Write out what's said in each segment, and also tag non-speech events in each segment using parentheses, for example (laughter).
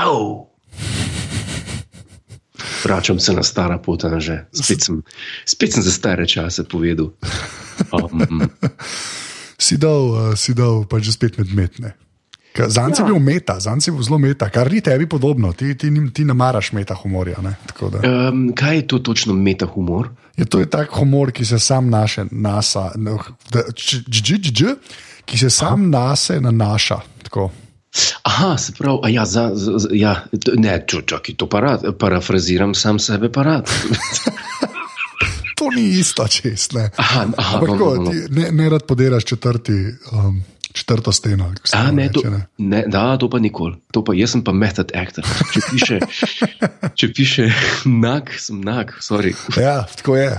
Au! Vračam se na stara pot, že spet sem, spet sem za stare čase povedal. (laughs) Um, si dal, si dal pa že spet medmetne. Zanj si ja. bil meta, zanj si bil zelo meta, kar ni tebi podobno, ti, ti, ti ne maraš meta humorja. Um, kaj je to točno meta humor? Je to je tak humor, ki se sam naše, nasa, ki se sam nase nanaša. Tako. Aha, se pravi, ja, za, za, ja, ne, čakaj, to parat, parafraziram sam sebe, parat. (laughs) to ni isto, čest. Ne, aha, aha, Ampak, no, no, no. Ti, ne, ne rad podiraš četrti. Um, četrto steno. A, ne, to, ne. Ne, da, to pa nikoli. To pa, jaz sem pa method actor. Če piše, (laughs) če piše nag, sem nag. Sorry. Ja, tako je.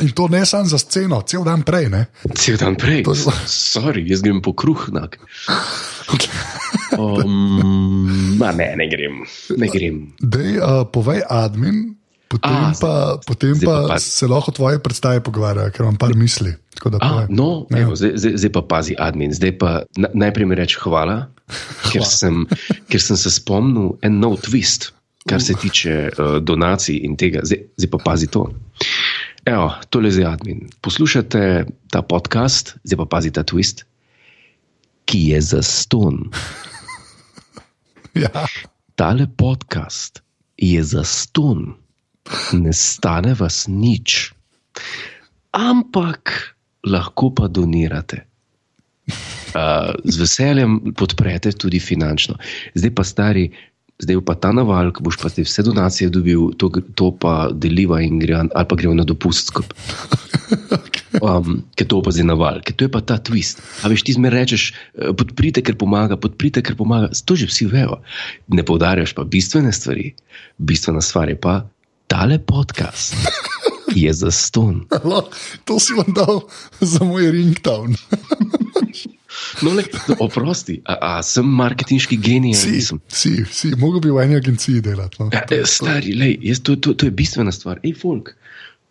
In to ne samo za sceno, cel dan prej. Ne? Cel dan prej. To... Sorry, jaz grem po kruh nag. (laughs) Um, ne, ne grem. Ne grem. Dej, uh, povej, admin. Potem, A, pa, potem pa, pa se lahko tvoje predstave pogovarjajo, ker imam par misli. A, no, ja. evo, zdaj, zdaj, zdaj pa pazi, admin. Zdaj pa najprej mi reči hvala, hvala. Ker, sem, ker sem se spomnil en nov twist, kar se tiče uh, donacij in tega. Zdaj, zdaj pa pazi to. Evo, tole je admin. Poslušate ta podcast, zdaj pa pazi ta twist, ki je za ston. (laughs) ja. Tale podcast je za ston ne stane vas nič, ampak lahko pa donirate. Uh, z veseljem podprete tudi finančno. Zdaj pa stari, zdaj pa ta naval, ki boš pa te vse donacije dobil, to, to pa deliva in gre, ali pa gremo na dopust skupaj. Um, ker to pa zdaj naval, ker to je pa ta twist. A veš, ti zmer rečeš, eh, podprite, ker pomaga, podprite, ker pomaga. To že vsi vejo. Ne poudarjaš pa bistvene stvari. Bistvena stvar je pa, tale podcast je za ston. To si vam dal za moj ringtone. No, le, no, oprosti, a, a sem marketinški genij? Si, si, si, mogel bi v eni agenciji delati. No. Ja, e, stari, lej, jaz, to, to, to je bistvena stvar. Ej, folk,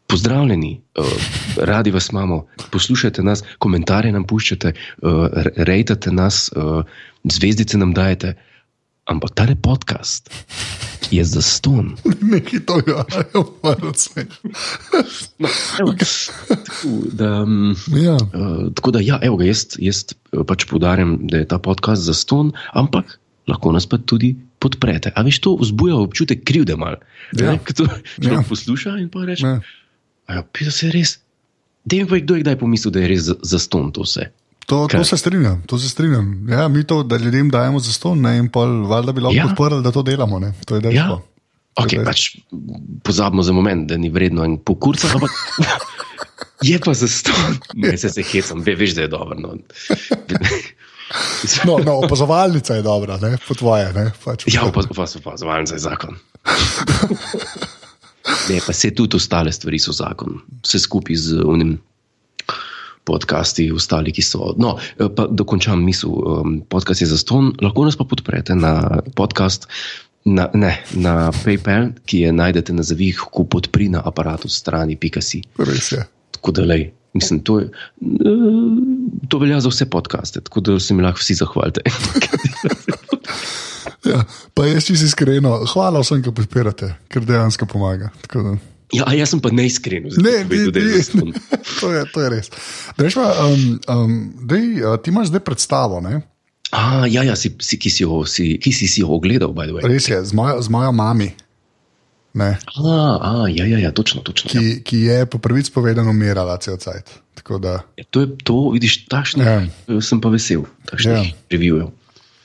pozdravljeni, uh, radi vas imamo, poslušajte nas, komentarje nam puščate, uh, rejtate nas, uh, zvezdice nam dajete. Ampak ta podcast je za ston. (laughs) Nekaj to je, ali pa vse. Ja. Tako da, ja, evo, jaz, jaz eh, pač podarjam, da je ta podcast za ston, ampak lahko nas pa tudi podprete. A veš, to vzbuja občutek krivde, malo. Ja. Kdo ja. posluša in pa reče: ja. Pisa se res. Dej mi, kdo je kdaj pomislil, da je res za, za ston to vse. To, to se strinjam, to se strinjam. Ja, mi to, da ljudem dajemo za ston, ne, in pol, valjda bi lahko ja. podprli, da to delamo. Ne. To je dejstvo. Ja. Okay, pač pozabimo za moment, da ni vredno en pokurca, ampak (laughs) je pa za ston. Ne, se se hecam, Ve, veš, da je dobro. No. No, no, opazovalnica je dobra, ne, po tvoje. Ne, pač, ja, opazovalnica je zakon. (laughs) Ne, pa se tudi ostale stvari so zakon, vse skupaj z unim podcasti, ostali, ki so. No, eh, pa dokončam misel. Um, podcast je za ston, lahko nas pa podprete na podcast. Na, ne, na PayPal, ki je najdete na zavihu podpri na aparatu strani Pikasi. Res je. Tako da, lej, mislim, to, je, uh, to velja za vse podcaste, tako da se mi lahko vsi zahvalite. (laughs) ja, pa jaz čisto iskreno, hvala vsem, ki podpirate, ker dejansko pomaga. Ja, jaz sem pa neiskren. Ne, ne, ne, ne. To, je, to je res. Dej, um, um, dej, uh, ti imaš zdaj predstavo. Ne? A, ja, ja si, si, ki, si jo, si, ki si si jo ogledal. Res je, z mojo, z mojo mami. A, a, ja, ja, ja, točno. točno ki, ja. ki je po prvič povedano umirala cel cajt. Da... Ja, to je to, vidiš, tašne. Ja. Sem pa vesel, tašne ja. revijujev.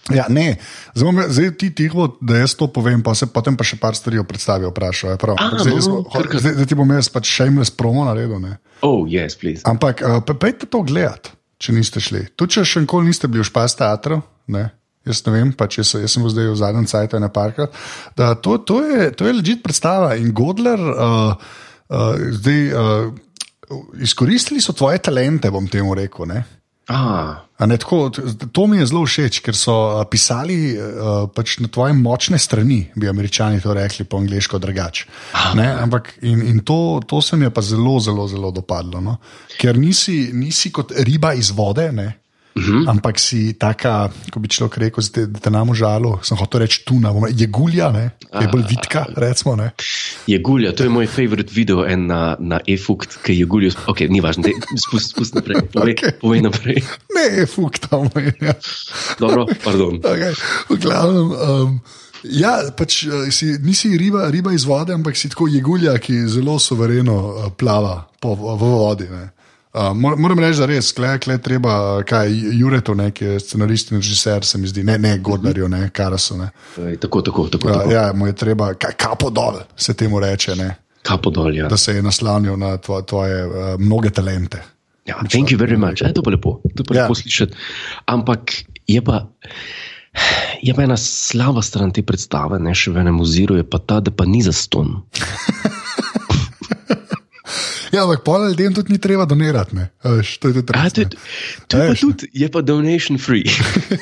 Ja, ne, zdaj, zdaj ti tiho, da jaz to povem, pa se potem pa še par stvari o predstavi vprašajo. Zdaj, no, zdaj, zdaj ti bom jaz pač imel promo na redu. Oh, yes, Ampak uh, pejte to gledat, če niste šli. Tu če še nikoli niste bili v špas teatru, ne? jaz ne vem, pač jaz, jaz sem zdaj v zadnjem cajtu na parku. To, to je, je ležit predstava in Godler, uh, uh, zdaj uh, izkoristili so tvoje talente, bom temu rekel. Ne? Ne, tako, to mi je zelo všeč, ker so pisali uh, pač na tvoje močne strani, bi američani to rekli po angliško drugače. Ampak in, in to, to se mi je pa zelo, zelo, zelo dopadlo. No? Ker nisi, nisi kot riba iz vode, ne? -huh. Ampak si taka, ko bi človek rekel, da, da te nam užalo, sem hotel reči tuna, je gulja, ne? je bolj vidka. Recimo, je gulja, to je moj favorit video na, na e-fukt, ki je gulja. Ok, ni važno, spusti spust naprej. (laughs) Povej, okay. povej naprej. Ne, e-fukt tam je. Ja. Dobro, pardon. (laughs) Okay. V glavnem. Um, Ja, pač eh, si, nisi riba, riba iz vode, ampak si tako jegulja, ki zelo suvereno uh, plava po, v, vodi. Uh, moram reči, da res, kle, kle treba, kaj Jureto, ki je scenarist in režiser, se mi zdi, ne, ne Gordnerju, ne Karasu. Ne. Tako, tako, tako. Ja, tako. ja, mu je treba, kaj, kapo dol, se temu reče. Ne. Kapo dol, ja. Da se je naslanjal na tvoje, tvoje uh, mnoge talente. Ja, thank you very much. Je to pa lepo, to pa ja. lepo slišati. Ampak je pa. Je pa ena slaba stran te predstave, ne še v enem oziru, je pa ta, da pa ni za ston. (laughs) ja, ampak pol ljudem tudi ni treba donirati. Veš, to je tudi treba. To, to je, pa tudi, je pa donation free.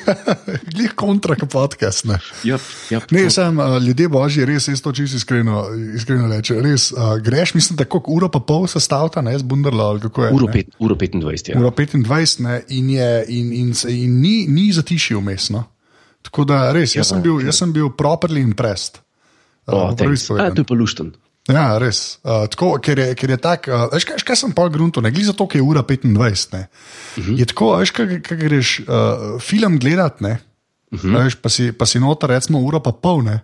(laughs) Glej kontra, podcast. Ne, yep, yep, ne sem uh, ljudje božji, res jaz to čisto iskreno, iskreno rečem. Res uh, greš, mislim, tako uro pa pol sestavlja, ne z Bunderlo. Uro, pet, uro 25. Ja. Uro 25 ne, in, je, in, in, in, in ni, ni zatišil umestno. Tako da res, jaz, ja, sem, bil, jaz sem bil properly impressed. Uh, to je pa lušten. Ja, res. Uh, tako, ker, je, ker je tako, uh, veš, kaj, kaj sem pa grunto, ne glede za to, ker je ura 25. Uh -huh. Je tako, veš, kaj, kaj greš uh, film gledati, uh -huh. pa, pa si noter, recimo, ura pa pol. Ne?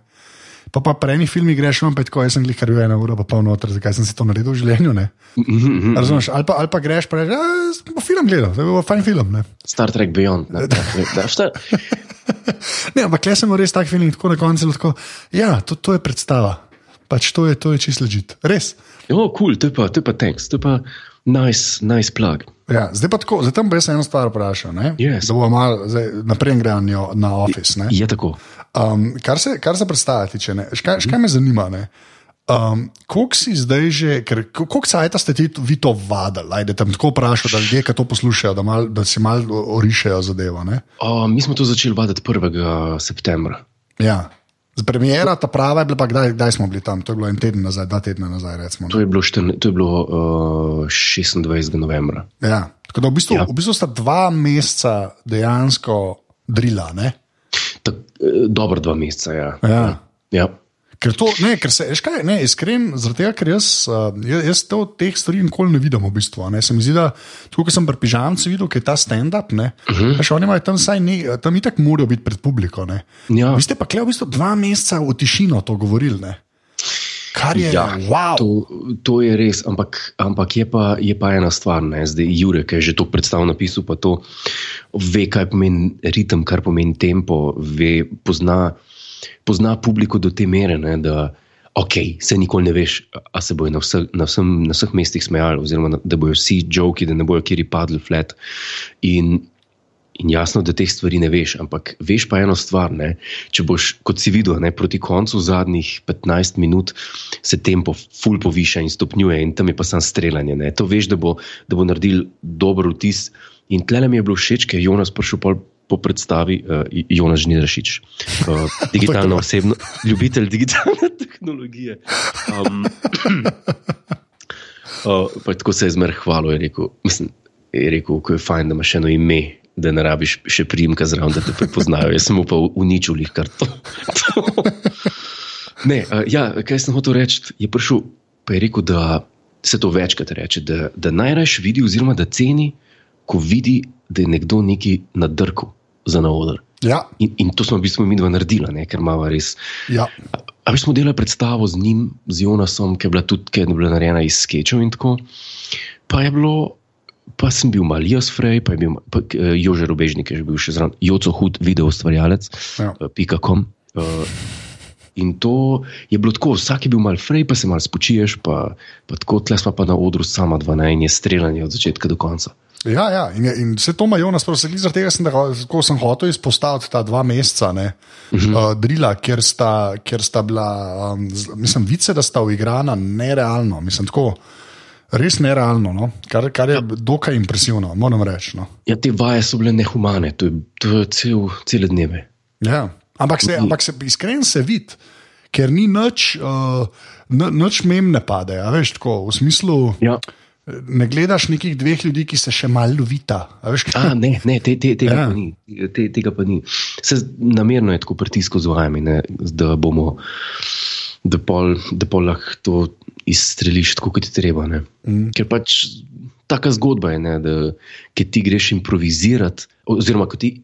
Pa pa pri enih filmih greš, imam petko, jaz sem jih kar ena ura, pa pol noter, zakaj sem si to naredil v življenju. Uh -huh. Razumeš, ali pa, ali pa greš, pa rečeš, ja, bo film gledal, to je bil fajn film. Ne? Star Trek Beyond. Ne, (laughs) ne ampak le sem res tak film, tako na koncu. Tako, ja, to, to je predstava. Pač to je, to je čisto ležit. Res. Oh, cool, to je pa, to je pa tekst, to je pa nice, nice plug. Ja, zdaj pa tako, zdaj tam bi se eno stvar vprašal. Yes. Da bomo malo naprej grejali na office. Je, je tako. Um, kar, se, kar se predstavljati, če ne. Škaj, škaj me zanima? Um, koliko si zdaj že, koliko časa ste ti vi to vadili? Da te tako vprašam, da ljudje, ki to poslušajo, da, mal, da si malo orišajo zadevo. Uh, mi smo to začeli vaditi 1. septembra. Ja. Z premjera ta prava je bila, pa kdaj, kdaj smo bili tam? To je bilo en teden nazaj, dva tedna nazaj. Recimo, to je bilo, štrne, to je bilo uh, 26. novembra. Ja, tako da v bistvu, ja. v bistvu sta dva meseca dejansko drila. Tak, eh, dobro, dva meseca. Ja. Ja. Ja. Ker to, ne, ker se, škaj, ne, iskren, zaradi tega, ker jaz, uh, jaz te od teh stvari nikoli ne vidim, v bistvu. Ne. Se mi zdi, da tukaj, sem pri pižamcu videl, da je ta stand-up, uh -huh. še oni imajo tam vsaj ne, tam itak morajo biti pred publiko. Ja. Vi ste pa kle v bistvu dva meseca v tišino to govorili. Ne. Kar je, ja, wow. to, to je res, ampak, ampak je, pa, je pa ena stvar. Ne? Zdaj, Jurek je že to predstavil, napisal pa to, ve, kaj pomeni ritem, kar pomeni tempo, ve, pozna pozna publiko do te mere, ne, da okay, se nikoli ne veš, ali se bojo na, vse, na, vsem, na vseh mestih smejali, oziroma da bojo vsi joki, da ne bojo kjer padli flat. In, in jasno, da teh stvari ne veš, ampak veš pa eno stvar. Ne, če boš, kot si videl, ne, proti koncu zadnjih 15 minut se tempo ful poviša in stopnjuje, in tam je pa samo streljanje. Ne. To veš, da bo, da bo naredil dober vtis. In tle mi je bilo všeč, ker je Jonas prišel pol po predstavi uh, Jonas Žnirašič, uh, (laughs) (laughs) digitalna osebnost, ljubitelj digitalne (laughs) tehnologije. Um, uh, (clears throat) tako se je zmer hvalil, je rekel, mislim, je rekel, ko je fajn, da imaš eno ime. Da ne rabiš še primka zraven, da te prepoznajo. Jaz sem pa uničil jih kar to. ne, uh, ja, kaj sem hotel reči, je prišel, pa je rekel, da se to večkrat reče, da, da najraje vidi, oziroma da ceni, ko vidi, da je nekdo neki nadrkal za na oder. Ja. In, in to smo v bistvu mi dva naredili, ne? ker imamo res. Ja. A mi smo delali predstavo z njim, z Jonasom, ki je bila tudi ki je bila narejena iz sketchov in tako. Pa je bilo, pa sem bil mal jaz, Frej, pa je bil pa, uh, Jože Rubežnik, ki je bil še zraven, Joco Hud, video ustvarjalec, ja. uh, pika.com. Uh, In to je bilo tako, vsak je bil mal frej, pa se mal spočiješ, pa, pa tako tle smo pa na odru sama dva, ne, in je streljanje od začetka do konca. Ja, ja. In, in vse to ima Jonas, zaradi tega sem, da, sem hotel izpostaviti ta dva meseca ne, uh -huh. uh, drila, kjer sta, kjer sta bila, um, mislim, vice, da sta uigrana nerealno. Mislim, tako, res nerealno, no? kar, kar je ja. dokaj impresivno, moram reči. No. Ja, te vaje so bile nehumane, to je, to je cel, cele dneve. Ja. Ampak se, ampak se iskren se vidi. Ker ni noč, uh, noč mem ne pade, veš, tako v smislu. Ja ne gledaš nekih dveh ljudi, ki se še malo lovita. a veš, kaj? A, ne, ne te, te, tega, Ja. ja. pa ni, te, tega pa ni. Se namerno je tako pritisko z vami, ne, da bomo, da pol, da pol lahko to izstreliš tako, kot je treba. Ne. Mm. Ker pač taka zgodba je, ne, da ker ti greš improvizirati, oziroma ko ti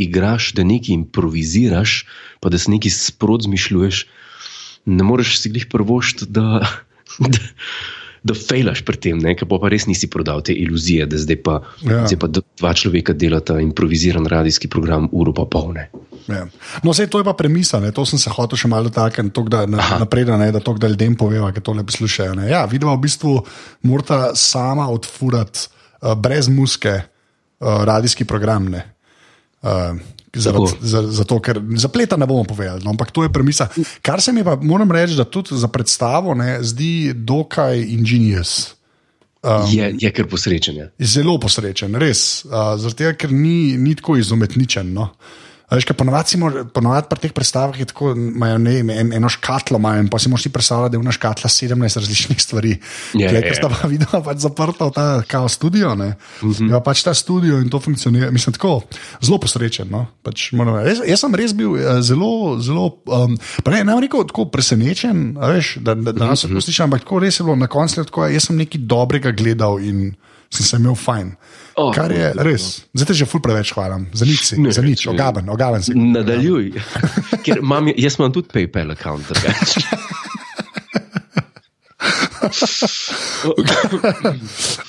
igraš, da nekaj improviziraš, pa da si nekaj sprot zmišljuješ, ne moreš si glih prvošt, da. (laughs) da Da fejlaš pri tem, ker pa res nisi prodal te iluzije, da zdaj pa, Ja. zdaj pa dva človeka delata improviziran radijski program, uro pa pol. Ne. Ja. No, vse to je pa premisa, ne? to sem se hotel še malo dotakniti, da na, napredno, ne, da to, ljudem poveva, ki to ne poslušajo. Ne? Ja, vidva v bistvu morata sama odfurati uh, brez muske uh, radijski program. Ne? Uh, zaradi, Tako. za, zato, ker zapleta ne bomo povedali, no, ampak to je premisa. Kar se mi pa, moram reči, da tudi za predstavo ne, zdi dokaj ingenious. Um, je, je kar posrečen. je. Zelo posrečen, res. Uh, tega, ker ni, ni tako izumetničen. No. A Veš, kaj, ponovadi, ponovadi pri teh predstavah je tako, imajo ne, en, eno škatlo, imajo, pa si moraš ti predstavljati, da je ena škatla 17 različnih stvari. Ja, ja, ker ja. sta pa videla pač zaprta v ta kao studio. Uh Mhm. -huh. ja, pač ta studio in to funkcionira. Mislim, tako zelo posrečen. No. Pač, moram jaz, jaz sem res bil eh, zelo, zelo um, pa ne, ne bom rekel tako presenečen, veš, da, da, da nas Mhm. poslušam, ampak tako res je bilo na koncu tako, jaz sem nekaj dobrega gledal in sem se imel fajn. Oh, Kar je lepo. res, zdaj te že ful preveč hvalim, za nič, Ne, za nič, ogaben, ogaben si. Nadaljuj. (laughs) Ker imam, jaz imam tudi PayPal račun. (laughs)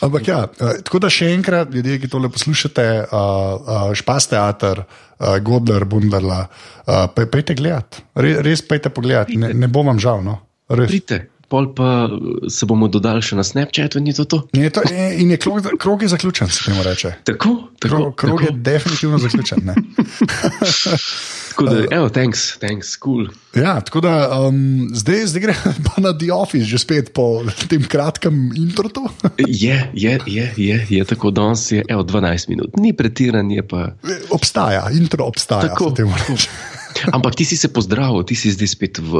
Ampak ja, eh, tako da še enkrat, ljudje, ki tole poslušate, uh, uh, Špas teater, uh, Godler, Bunderla, uh, pe, pejte gledat, Re, res pejte pogledat, ne, ne bom vam žal. No. Res. Pridite, pol pa se bomo dodali še na Snapchatu, ni to to? In je, to, in je krog, krog je zaključen, se temu reče. Tako, tako, Krog, krog je tako. definitivno zaključen. (laughs) tako da, evo, thanks, thanks, cool. Ja, tako da um, zdaj, zdaj gre (laughs) pa na The Office, že spet po tem kratkem introtu. (laughs) Je, je, je, je, je tako, danes je evo, 12 minut, ni pretiran, je pa. Obstaja, intro obstaja. Tako. reče. Ampak ti si se pozdravil, ti si zdaj spet v,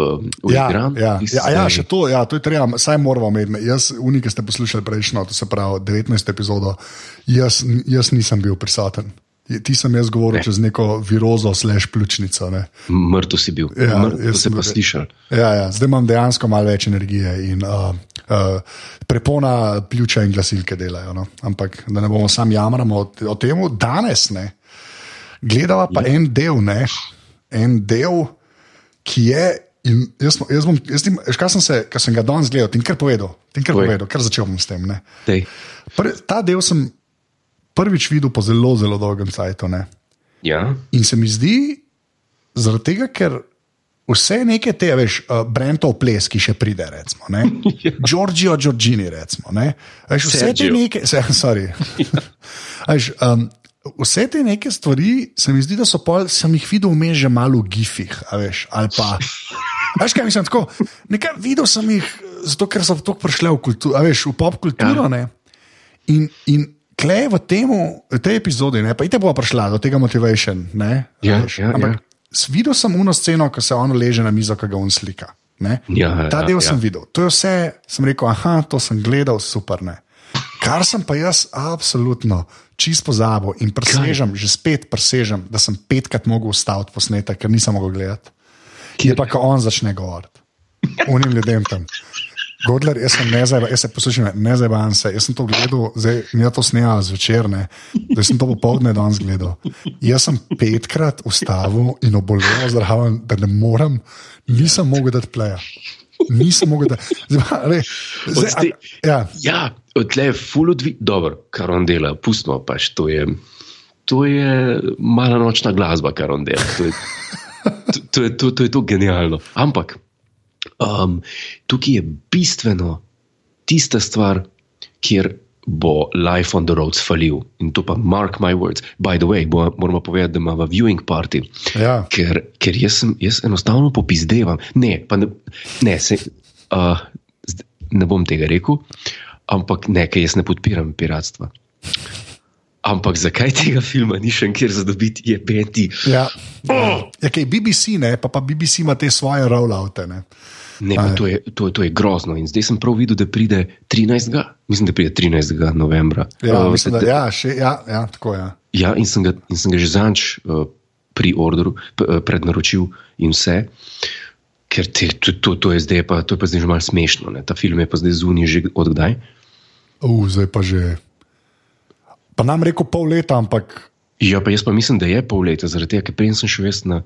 v Ja, igran. ja, si ja, ja, zdaj- še to, ja, to je treba, saj moramo imeti. Jaz, unike ste poslušali prejšnjo, to se pravi 19. epizodo, jaz, jaz nisem bil prisoten. Ti sem jaz govoril ne. čez neko virozo, slash pljučnico. Ne. Mrtev si bil, Ja, ja, mrtev sem pa slišal. Ja, ja, zdaj imam dejansko malo več energije in uh, uh, prepona pljuča in glasilke delajo. No. Ampak da ne bomo sam jamramo o, o tem, danes ne. Gledava pa ja. en del, ne. En del, ki je. In jaz, jaz bom, jaz tim, kaj sem, se, kaj sem ga danes gledal, ti kar povedal, ti kar Povej. povedal, kar začel bom s tem. Prvi, ta del sem prvič videl po zelo, zelo dolgem ne. Ja, In se mi zdi, zaradi tega, ker vse neke te, veš, uh, Brentov ples, ki še pride, recimo, ne? (laughs) Giorgio Giorgini, recimo, ne? Veš, vse te Sergio. neke, se, sorry. (laughs) Veš, um, vse te neke stvari, se mi zdi, da so pol, sem jih videl vmes že malo v gifih, veš, ali pa. Veš, kaj mislim, tako, nekaj videl sem jih, zato ker so tako prišle v, kultu, a veš, v pop kulturo. Ja. In, in klej v, temu, v tej epizodi, ne, pa ite bo prišla do tega motivation. Ne, Ja, veš, ja, ampak ja. videl sem uno sceno, ko se ono leže na mizo, ki ga on slika. Ne. Ja, Ta ja, del ja. sem videl. To je vse, sem rekel, aha, to sem gledal, super. Ne. Kar sem pa jaz absolutno čist pozabil in presežem, že spet presežem, da sem petkrat mogel ustaviti posnetek, ker nisem mogel gledati. Je pa, ko on začne govoriti. Unim ljudem tam. Godler, jaz sem ne zdaj, jaz se poslušam, ne zdaj vam se. Jaz sem to gledal, zdaj mi je to snijalo zvečer, ne. Zdaj sem to popoldne danes gledal. Jaz sem petkrat ustavil in obolel zraven, da ne morem, nisem mogel dati pleja. Nisem mogel dati. Zdaj, re, zdaj, a, ja, ja tle je full odvi, dobro, kar on dela, pustimo pač, to je, to je mala nočna glasba, kar on dela. To je, to, to je, to, to je to genialno. Ampak um, tukaj je bistveno tista stvar, kjer bo Life on the Roads falil. In to pa, mark my words, by the way, bo, moramo povedati, da imamo viewing party. ja. Ker, ker jaz, sem, jaz enostavno popizdevam. Ne, ne, ne, se, uh, ne bom tega rekel, ampak ne, ker jaz ne podpiram piratstva. Ampak zakaj tega filma ni še kjer zadobiti, je peti. Ja. Ja, kaj, BBC, ne, pa, pa BBC ima te svoje rolloute. Ne. Ne, pa to, je, to, to je grozno. In zdaj sem prav videl, da pride 13. Mislim, da pride 13. novembra. Ja, Uh, mislim, da, ja, še, ja, ja, tako je. Ja. Ja, in sem ga, in sem ga že zanč uh, pri orderu, uh, prednaročil in vse. Ker te, to, to, to, je zdaj pa, to je pa zdaj že malo smešno. Ne? Ta film je pa zdaj zunaj že odkdaj. Uh, zdaj pa že. Pa nam rekel pol leta, ampak Ja, pa jaz pa mislim, da je pol leta, zaradi tega, ker prej sem šel jaz na,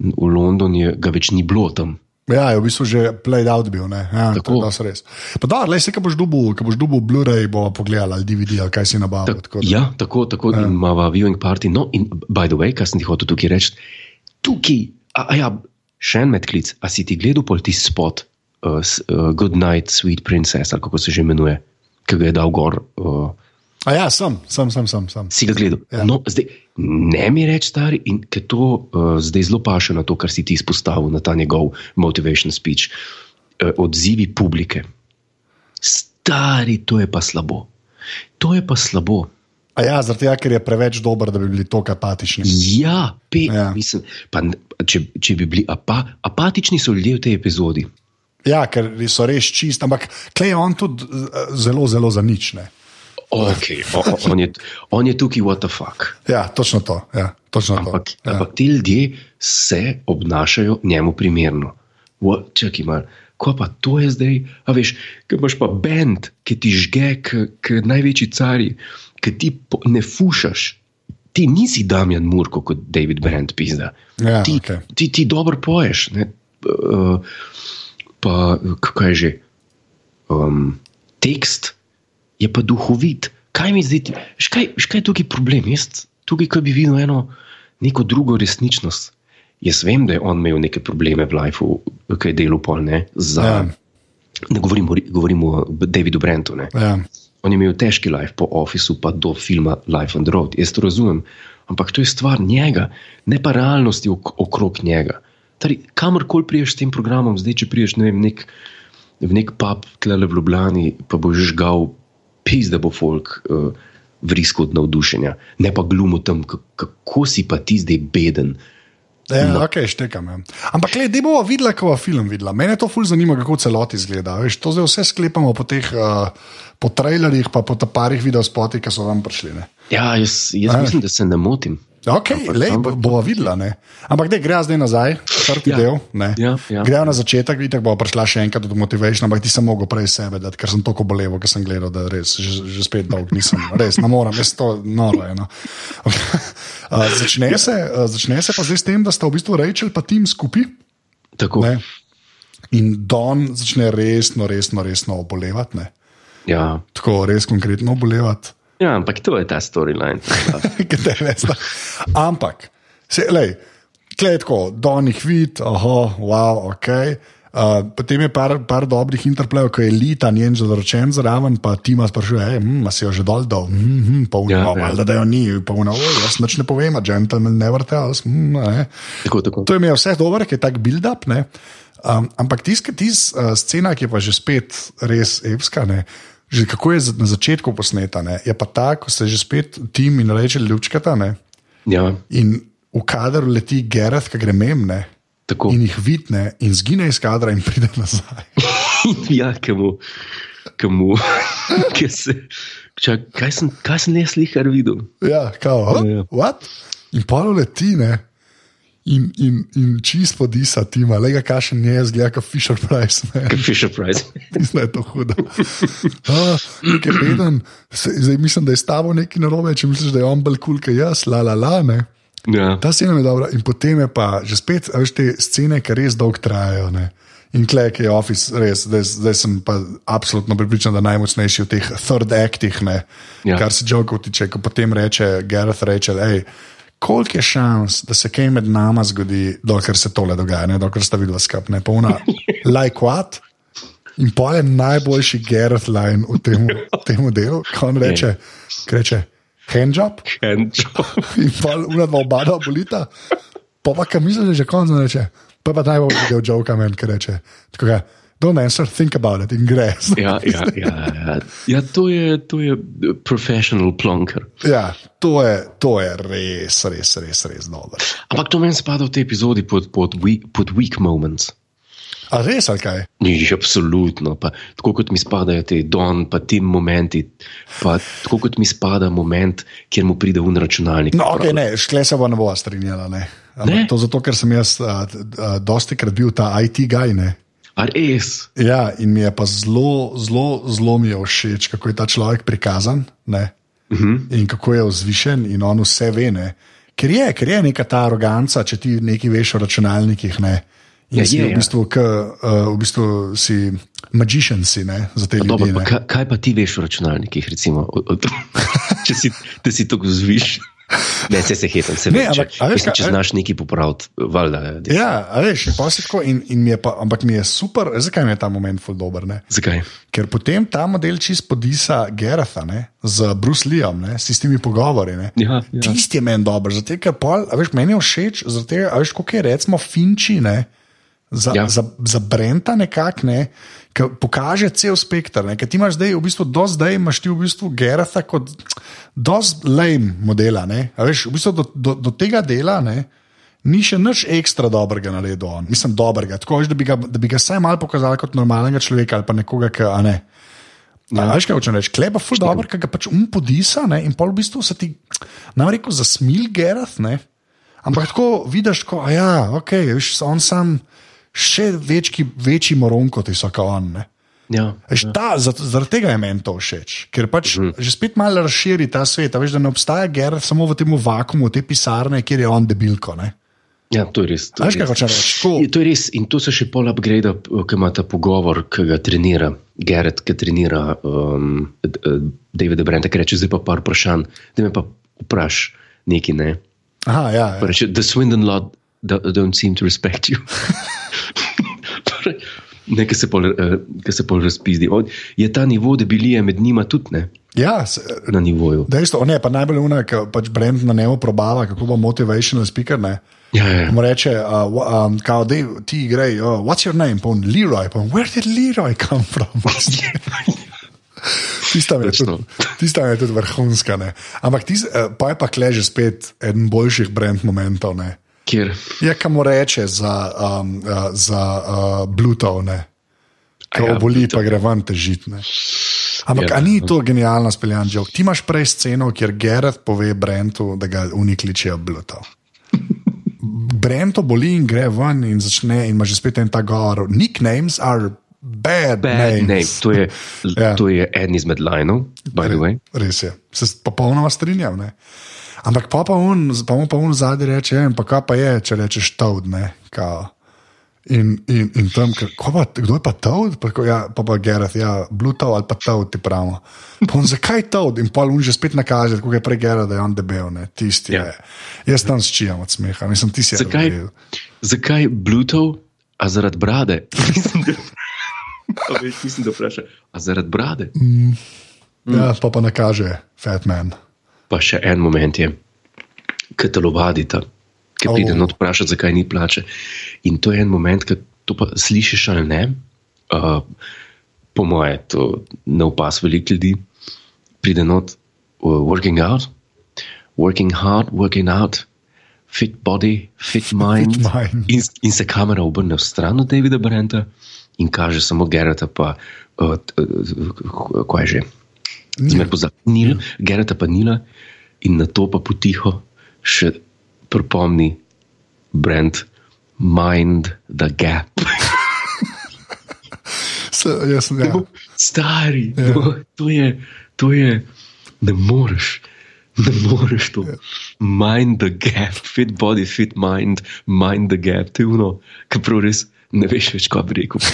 v London, je, ga več ni bilo tam. ja, je v bistvu že played out bil. Ne? Ja, Tako. to je res. Pa da, le se, ko boš dubil, ko boš dubil Blu-ray, bo pogledal ali DVD ali kaj si nabavil. Ta, tako da- ja, tako, tako ja. imamo viewing party. No, in by the way, kaj sem ti hotel tukaj reči, tukaj, a, a ja, še en medklic, a si ti gledal pol ti spot, uh, uh, Good Night, Sweet Princess, ali kako se že imenuje, ki ga je dal gor. Uh, A ja, sem, sem, sem. sem, sem. Si ga gledal? Ja. No, zdaj, ne mi reči, stari, in ker to uh, zdaj zelo paše na to, kar si ti izpostavil, na ta njegov motivation speech, uh, odzivi publike. Stari, to je pa slabo. To je pa slabo. A ja, zaradi tega, ker je preveč dober, da bi bili tako apatični. Ja, pe, Ja. Mislim, pa, če, če bi bili apa, apatični, so ljudje v tej epizodi. Ja, ker so res čist, ampak klej je on tudi eh, zelo, zelo za nič. Ne? Okay, on, je, on je tukaj, what the fuck. Ja, točno to. Ja, točno Ampak, to. Ja. ampak ti ljudje se obnašajo njemu primerno. Čakaj, mal, ko pa to je zdaj, a veš, ki imaš pa bend, ki ti žge, kot največji cari, ki ti ne fušaš. Ti nisi Damjan Murko kot David Brand, pizda. Ja, ti, okej. ti, ti dobro poješ. Ne? Uh, pa kaj je že? Um, tekst je pa duhovit. Kaj mi zdaj, ti- veš, kaj, veš, kaj je tukaj problem? Jaz tukaj, ko bi videl eno, neko drugo resničnost. Jaz vem, da je on imel neke probleme v lifeu, ki je delal pol, ne, za, Ja. ne govorim, o- govorim o Davidu Brentu. Ne. Ja. On je imel težki life po Officeu, pa do filma Life on the Road. Jaz to razumem, ampak to je stvar njega, ne pa realnosti ok okrog njega. Tari, kamorkoli priješ s tem programom, zdaj če priješ ne vem, nek, v nek pub, tlele v Ljubljani, pa boš žgal, pis, da bo folk uh, vrisko od navdušenja, ne pa glumo tam, kako si pa ti zdaj beden. Ja, no. ok, štekam. Ja. Ampak, le, da bomo videli, kako bo film videla. Mene to ful zanima, kako celoti izgleda. Veš, to zdaj vse sklepamo po teh, uh, po trailerjih, pa po parih videospotih, ki so vam prišli. Ne? Ja, jaz, jaz A, mislim, da se ne motim. Ok, Ampak- le, ampak- bomo videla. Ne? Ampak, da gre zdaj nazaj, četrti Ja. del. ne. Ja, ja. Grejo na začetek, vidite, bo prišla še enkrat do motivation, ampak ti sem mogel prej sebe dati, ker sem tako boleval, ker sem gledal, da res, že, že spet dolg nisem. (laughs) Res, ne morem, jaz to noro. No. (laughs) Uh, začne, se, uh, začne se pa zdaj s tem, da sta v bistvu Rachel in Tim skupaj. Tako, Ne? In Don začne resno, resno, resno obolevati. Ne? ja. Tako res konkretno obolevati. Ja, ampak to je ta storyline. (laughs) Katere sta. Ampak, se, lej, tle je tako, Don jih vidi, oh, wow, ok. Uh, potem je par, par dobrih interplejev, ko je Lita njen zaročen zraven, pa Tima sprašuje, hej, mm, a si jo že dol dol, mm, mm, pa Ja, uno, ja. da jo ni, pa oj, jaz nič ne povem, gentleman never tells. Mm, ne. tako, tako. To je imel vse dobro, ki je tak build-up. ne. Um, ampak tiska, tis, uh, scena, ki je pa že spet res evska, ne, že kako je na začetku posneta, ne, je pa ta, ko se že spet tim in reče ljubčkata ne, Ja, in v kadru leti Gerard, ki gre mem ne, tako. in jih vidne in zgine iz kadra in pride nazaj. (laughs) ja, kemu, kemu, (laughs) ki se. Čak, kaj, sem, kaj sem jaz lihar videl? Ja, kao, Ja, ja, ja. In polo leti ne. In, in, in čist podisa tima, le ga kaše nje, zgleda kot Fisher Price. Ne. Kot Fisher Price. (laughs) Mislim, da je to hudo. Nekaj beden, se, zdaj mislim, da je s tabo nekaj narobe, če misliš, da je on bolj kul, cool, kot jaz, la la la. Ne. ja. Ta scena je dobra. In potem je pa že spet, a veš, te scene, ki res dolgo trajajo. Ne. In klek je office, res, zdaj, zdaj sem pa absolutno pripričan, da najmočnejši v teh third actih, ne, Ja. kar se jokov tiče, ko potem reče Gareth Rachel, hej. Koliko je šans, da se kaj med nama zgodi, dokler se tole dogaja, ne, dokler sta videla skupaj, polna (laughs) like what? In pol je najboljši Gareth line v tem, tem delu, ko on reče, ko reče handjob. Handjob. (laughs) In pa ura dva obada bolita, pa pa kam misliš, da je že konc, on reče, pa pa najbolj del joka men, ki reče, tako ga, don't answer, think about it in gre. Ja, ja, ja, ja. ja to, je, to je professional plonker. ja, to je, to je res, res, res, res dobro. Ampak to meni spada v tej epizodi pod, pod, weak, pod weak moments. A res ali kaj? Ni, absolutno. Pa, tako kot mi spadajo ti don, pa ti momenti, pa tako kot mi spada moment, kjer mu pride un računalnik. No, okay, ne, škle se bo ne bo strinjala. Ne. Ne? To zato, ker sem jaz uh, uh, dosti krat bil ta IT guy. Ne. A res? Ja, in mi je pa zelo, zelo, zelo mi je všeč, kako je ta človek prikazan ne? Uh -huh. in kako je vzvišen in on vse ve. Ne? Ker je, ker je neka ta aroganca, če ti nekaj veš o računalnikih. Ne? In Ja, si je, v ja. bistvu, k, uh, v bistvu si magician si, ne, za te Dobro, ljudi. pa, ne. kaj, kaj pa ti veš o računalnikih? Recimo, o, o, (laughs) če si, si tako zviš. Ne, se se hetam, se Ne. Če, ampak, a veš če a- znaš nekaj popraviti, valjda. Ja. Ja, a veš, tako, in, in mi je pa, ampak mi je super, zakaj mi je ta moment ful dober. Ne? Zakaj? Ker potem ta model čist podisa Geratha ne, z Bruce Leeom, ne, s tistimi pogovori. Ne. Ja, ja. Tisti je meni dober, zato ker pol, veš, meni je všeč, zato ker, veš, koliko je recimo Finči. Ne, Za, ja. Za, za Brenta nekako, ne, ki pokaže cel spektr. Ker ti imaš zdaj, v bistvu, do zdaj imaš ti v bistvu Geratha kot dosti lame modela. Veš, v bistvu do, do, do tega dela ne, ni še nič ekstra dobrega naredil. On. Mislim, dobrega. Tako veš, da bi ga, da bi ga vsaj malo pokazali kot normalnega človeka ali pa nekoga, ki a ne. Ja. Veš, kaj hočem reči? Kleba ful dobro, ki ga pač um podisa ne, in pol v bistvu se ti, nam rekel, zasmil Gerath, ne. Ampak tako vidiš, ko, a ja, ok, veš, on sam še večji, večji moron kot je vsak on. Ne. Ja. Ta, zaradi, tega je meni to všeč, ker pač mm. že spet malo razširi ta svet. Veš, da ne obstaja Gerath samo v tem vakumu, v tej pisarni, kjer je on debilko. Ne. ja, to je res. To je Veš, kaj res. reči? Tako- Je, to je res, in to se še pol upgrade, ki ima ta pogovor, ki ga trenira, Gerrit, ki trenira um, Davida Brenta, ki reče: Zdaj pa par vprašanj, da me pa vpraš nekaj. Ne? Aha, ja, ja. reče: The Swindon lot don't seem to respect you. (laughs) Torej, Nekaj se pol, uh, se pol razpizdi. On, je ta nivo debilije med njima tudi ne, ja se, na nivoju. Dejstvo, ne, pa najbolj je unak, pač Brent na njemu probava, kako bo motivational speaker. Ne. Ja, ja, ja. Mu reče, uh, um, kao, dej, ti igrej, oh, what's your name? Pa on, Leroy, pa on, where did Leroy come from? (laughs) Tista je tudi, tista je tudi vrhunska. Ne. Ampak tis, uh, pa je pa kleže spet eden boljših brand momentov. Ne. Kjer, Je, kam mu reče za, um, uh, za uh, Bluetooth. Ko ja, oboli, Bluetooth. pa gre ven težiti. ne. Ampak Ja. ja. ni to genialno speljan jok? Ti imaš prej sceno, kjer Gerard pove Brentu, da ga unikličijo Bluetooth. Brento boli in gre ven in začne, in ima že spet en ta govor. Nicknames are bad, bad names. name. To je, Ja. ja. to je eden izmed linov, by the way. Res je, se popolnoma strinjam. Ne? Ampak pa pa on, pa mu pa on zadnji reče, "Ja, pa kaj pa je, če rečeš Toad. Ne? Kao. In, in, in tam, pa, kdo je pa Toad? Pa, ja, pa pa Gerard, ja, Bluetooth ali pa Toad ti pravimo. Pa on, zakaj Toad? In pa on že spet nakaže, kako je prej Gerard, da je on debel, ne? tisti Ja. je. Jaz tam sčijam od smeha, mislim, ti si Zakaj, zakaj Bluetooth, a zaradi brade? (laughs) Mislim, da- A veš, Mislim, da vpraša, a zaradi brade. Ja, pa pa nakaže Fat Man. Pa še en moment je, ki telovadita, ki Oh. pride not vprašati, zakaj ni plače. In to je en moment, ki to pa slišiš ali ne. Uh, po moje, to ne upas veliko ljudi, pride not uh, working out, working hard, working out. Fit body, fit mind. Fit mind. In, in se kamera obrne v stran od Davida Brenta in kaže samo Gerata, pa uh, uh, kaj je že. Zmer pozabil, Nil, Gerata pa Nila in na to pa potiho še pripomni brand Mind the Gap. (laughs) Se, jaz sem, ja. Stari, ja. no, to, je, to je, ne moreš. Ne moreš to. Mind the gap, fit body, fit mind, mind the gap. Je ono, ki prav res ne veš več, kaj bi rekel. (laughs)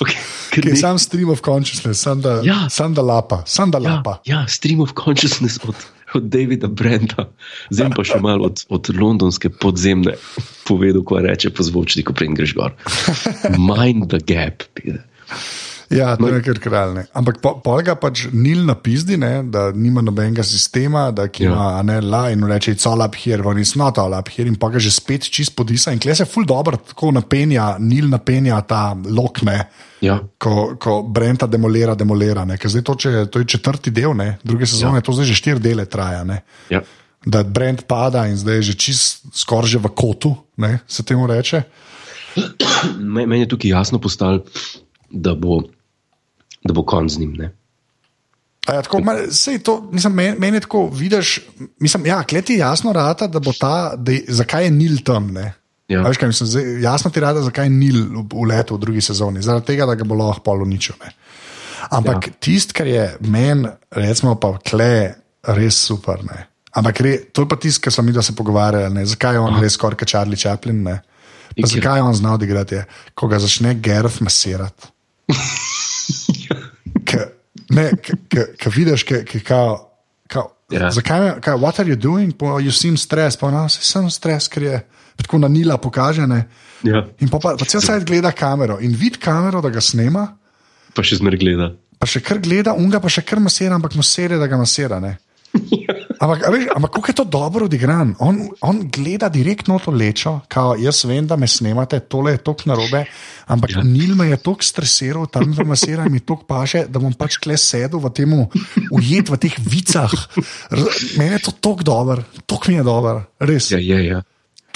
Okay, ker ne- sam stream of consciousness, sam da, Ja. sam da lapa, sam da Ja, lapa. ja, stream of consciousness od, od Davida Brenta, zdaj pa še malo od, od londonske podzemne, povedal, ko reče po zvočniku, preden greš gor. Mind the gap. pide. Ja, to je kar kralj. Ampak po, polga pač nil na pizdi, ne, da nima nobenega sistema, da Ja. ima a ne la in reče: It's all up here, when it's not all up here. In pa ga že spet čist podisa. In kle se ful dobro tako napenja, nil napenja ta lokne. Ja, Ko, ko Brenta demolira, demolira. ne. Zdaj to, če, to je četrti del, ne? druge sezone, ja. to zdaj že štiri dele traja. Ne? ja. Da Brent pada in zdaj je že čist skoraj že v kotu, ne? se temu reče. (coughs) Me- Meni je tukaj jasno postalo, da bo, da bo konc z njim. Ne? A Ja, tako, ma, sej to, mislim, meni, meni tako, vidiš, mislim, ja, kleti jasno rata, da bo ta, da je, zakaj je Nil tam. Ne? Ja. A Veš, kaj, mislim, zdaj, jasno ti rada, zakaj je Nil v, v letu v drugi sezoni, zaradi tega, da ga bo lahko polo uničil. Ne? Ampak ja. tisto, kar je meni, recimo, pa kle, res super. Ne? Ampak re, to je pa tisto, kar smo mi, da se pogovarjali, ne? zakaj je on Aha. res skoraj Charlie Chaplin. Zakaj je on znal odigrati, ko ga začne Gerf masirati. Ne, ki vidiš, ki kao. kao Ja. Zakaj, me- kaj, what are you doing? Po, you seem stressed, pa no, se sem stres, ker je tako na nila pokažene. Ja. In pa, pa, pa cel svet gleda kamero in vidi kamero, da ga snema, Pa še zmer gleda. pa še kar gleda, unga pa še kar masira, ampak mu sere, da ga masira. Ne? (laughs) Ampak, a veš, ampak kako je to dobro odigran? On, on gleda direktno to lečo, kao jaz vem, da me snemate, tole je tok narobe, ampak ja. Ja. Nil me je tok stresiral, tam me masira in mi tok paše, da bom pač kle sedel v tem ujet v teh vicah. Meni je to tok dober, tok mi je dober, res, Ja, je, ja.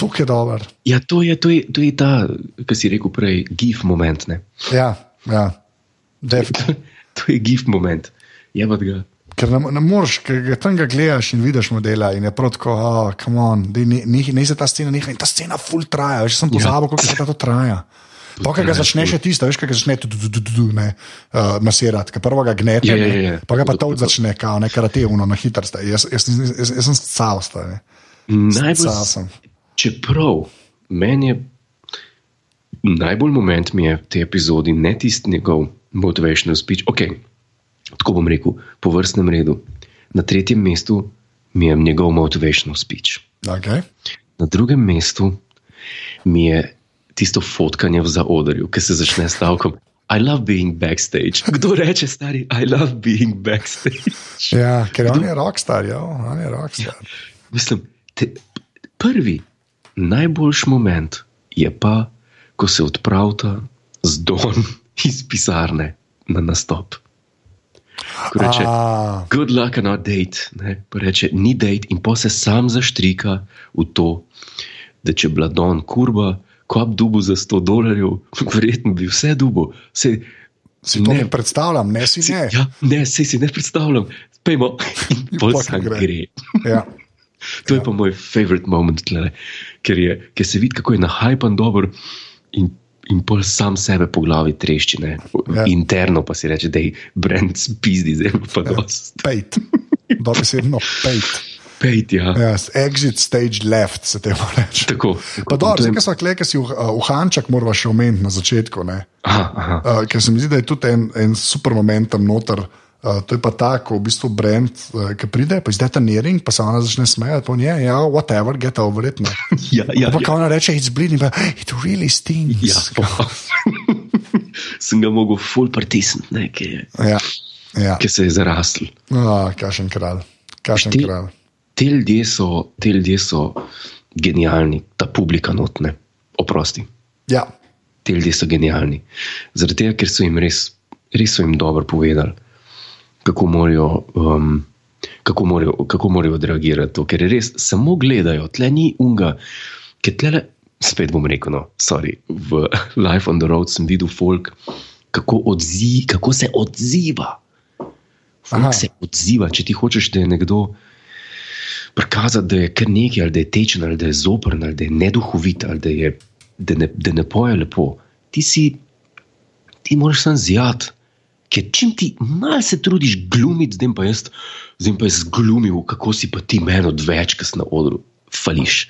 tok je dober. ja to, je, to, je, to je ta, kar si rekel prej, gif moment. Ne? Ja, ja. definitivno. (laughs) To je gif moment. Je pa ga. Ker ne, ne moreš, ker tam ga gledaš in vidiš modela in je prav tako, oh, come on, dej, ne, ne, ne se ta scena neha in ta scena full traja, veš, sem pozabil, koliko se to traja. Pa, ko ga začneš še tisto, veš, ko ga začne tu, tu, tu, tu, tu, ne, uh, masirati, ker prvo ga gnete, Ja, ja, ne, ja. pa ga pa to začne, kao, ne, karate, uno, na hitro. Jaz, jaz, jaz, jaz, jaz sem cal sta, ne. Najbolj, sem. čeprav meni je najbolj moment mi je v tej epizodi ne tisti njegov motivational speech. Ok, tako bom rekel, po vrstnem redu. Na tretjem mestu mi je njegov motivational speech. Okay. Na drugem mestu mi je tisto fotkanje v zaodrju, ki se začne s stavkom. I love being backstage. Kdo reče, stari, I love being backstage? Ja, ker on je rockstar, ja, on je rockstar. Mislim, te, prvi, najboljši moment je pa, ko se odpravlja z Don iz pisarne na nastop. Ko reče, A, good luck on our date, ne? pa reče, ni date, in pa se sam zaštrika v to, da če bi bila Don kurba, kop dubu za 100 dolarjev, (laughs) verjetno bi vse dubu. Se, si to ne predstavljam, ne si ne. Ja, ne, se si ne predstavljam. Pejmo, (laughs) in pol sam gre. gre. Ja. To je pa moj favorite moment, tlele, ker, je, ker se vidi, kako je nahajpan dober in, in pol sam sebe po glavi trešči. ne. Ja. Interno pa si reče, da je brand spizdi, zdaj pa ja. dost. Pejt, dobesedno pejt. Pejt, ja. ja. Ja, exit stage left se temu reče. Tako. Pa dobro, zdaj, ko smo da si v, v Hančak moramo še omeniti na začetku, ne? Aha, aha. uh, ker se mi zdi, da je tudi en, en super moment tam noter. Uh, to je pa tako, v bistvu Brent, uh, ki pride, pa izdeta nering, pa se ona začne smejati, pa nje, ja, whatever, get over it. (laughs) Ja, ja, Pa ja. ona reče, it's bleeding, pa it really stings. ja. (laughs) Sem ga mogel full pritisniti, ne, ki, je- ja, ja. ki se je zarastel. Oh, kašen kralj, kašen Ti- kralj. Te ljudje so, te ljudje so genialni, ta publika notne, oprosti. Ja, Te ljudje so genialni. Zaradi tega, ker so jim res, res so jim dobro povedali, kako morajo, um, kako morajo, kako morajo odreagirati. To, ker res samo gledajo, tle ni unga, ker tle, spet bom rekel, no, sorry, v (laughs) Life on the Road sem videl folk, kako, odzi, kako se odziva. Aha. Folk se odziva, če ti hočeš, da je nekdo prikazati, da je kar nekaj, ali da je tečen, ali da je zoprn, ali da je neduhovit, ali da, je, da, ne, da ne poje lepo. Ti si, ti moraš sam zjati. Ker čim ti malo se trudiš glumiti, zdaj pa jaz, zdaj pa jaz glumil, kako si pa ti meni odveč, ki si na odru, fališ.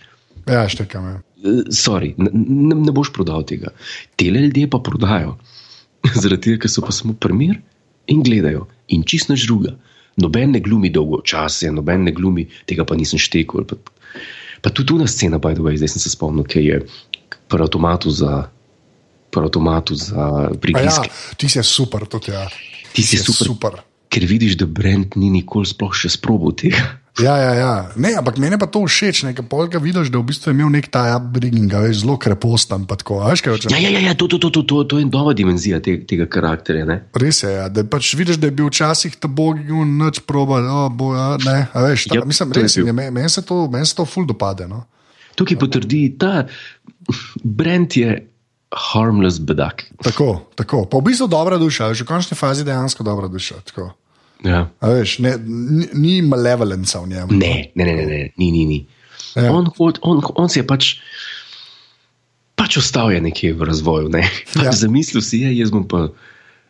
ja štekam. Ja. Eh, Sorry, ne, ne, boš prodal tega. Tele ljudje pa prodajo. (laughs) Zaradi tega, ker so pa samo primer in gledajo. In čist naš druga. Noben ne glumi dolgo časa, noben ne glumi, tega pa nisem štekel. Pa, pa tudi tu na scena, by the way, zdaj sem se spomnil, ki je pri avtomatu za pri avtomatu za A Ja, ti si super, tudi ja. Ti si super. super. Ker vidiš, da Brent ni nikoli sploh še sprobil tega. Ja, ja, ja. Ne, ampak meni pa to všeč, nekaj polka vidiš, da v bistvu je imel nek ta upbringing, veš, zelo krepostan. tako, Veš, kaj? Ja, ja, ja, ja to, to, to, to, to, to je nova dimenzija te, tega karakterja. Ne? Res je, ja, da pač vidiš, da je bil včasih ta bog in noč proba, oh, bo, ja, ne, a veš, ta, Ja, mislim, je res je, bil. meni men se to, men se to ful dopade. No? Tukaj potrdi, da Brent je harmless bedak. Tako, tako. Pa v bistvu dobra duša, že v končni fazi dejansko dobra duša. Tako. Ja. A Veš, ne, ni, ni malevolenca v njemu. Ne, ne, ne, ne, ne, ni, ni. ni. Ja. On, hod- on, on si je pač. Pač ostal je nekje v razvoju. Ne? (laughs) Ja. Ja. Zamislil si je, jaz bom pa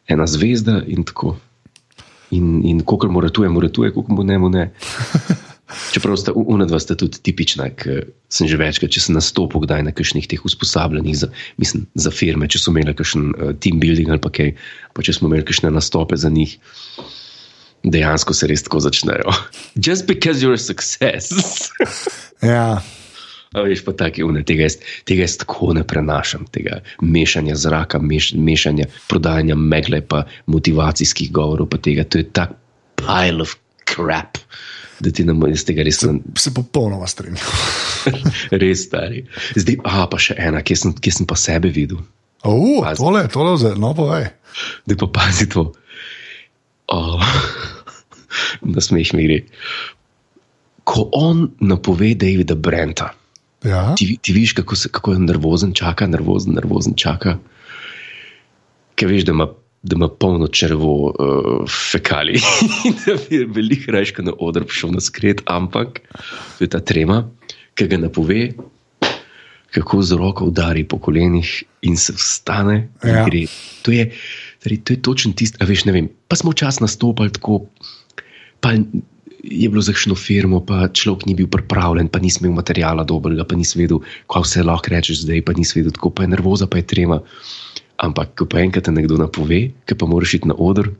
ena zvezda in tako. In, in kolikor mu ratuje, mu ratuje, koliko mu ne, mu ne. (laughs) Čeprav sta una dva sta tudi tipična, ker sem že večkrat, če sem nastopil kdaj na kakšnih teh usposabljanjih za, mislim, za firme, če so imeli kakšen uh, team building ali pa kaj, pa če smo imeli kakšne nastope za njih, dejansko se res tako začnejo. (laughs) Just because you're a success. (laughs) Ja, A veš, pa taki une, tega, jaz, tega jaz tako ne prenašam, tega mešanja zraka, meš, mešanja prodajanja megle, pa motivacijskih govorov, pa tega. To je tak pile of crap, da ti ne moreš tega res, se popolnoma strinjam. (laughs) res stari. Zdaj, a pa še ena, kje sem, kje sem pa sebe videl. Uh, Pazi. tole, tole, zelo, no, povej. Da pa pazi to. Oh, (laughs) da smeh mi gre. Ko on napove Davida Brenta. Ja, ti, ti vidiš, kako, se, kako je nervozen, čaka, nervozen, nervozen čaka. Ker veš, da ima, da ima polno črvo uh, fekali (laughs) in da bi veliko raje kot na oder prišel na skret, ampak to je ta trema, ki ga napove, kako z roko udari po kolenih in se vstane. in Ja. gre. To je, torej, to je točen tisti, a veš, ne vem. Pa smo čas nastopali tako. Pa je bilo za kakšno firmo, pa človek ni bil pripravljen, pa nisi imel materijala dobrega, pa nisi vedel, kaj vse lahko rečeš zdaj, pa nisi vedel, tako pa je nervoza, pa je trema. Ampak, ko pa enkrat te nekdo napove, ki pa moraš iti na oder,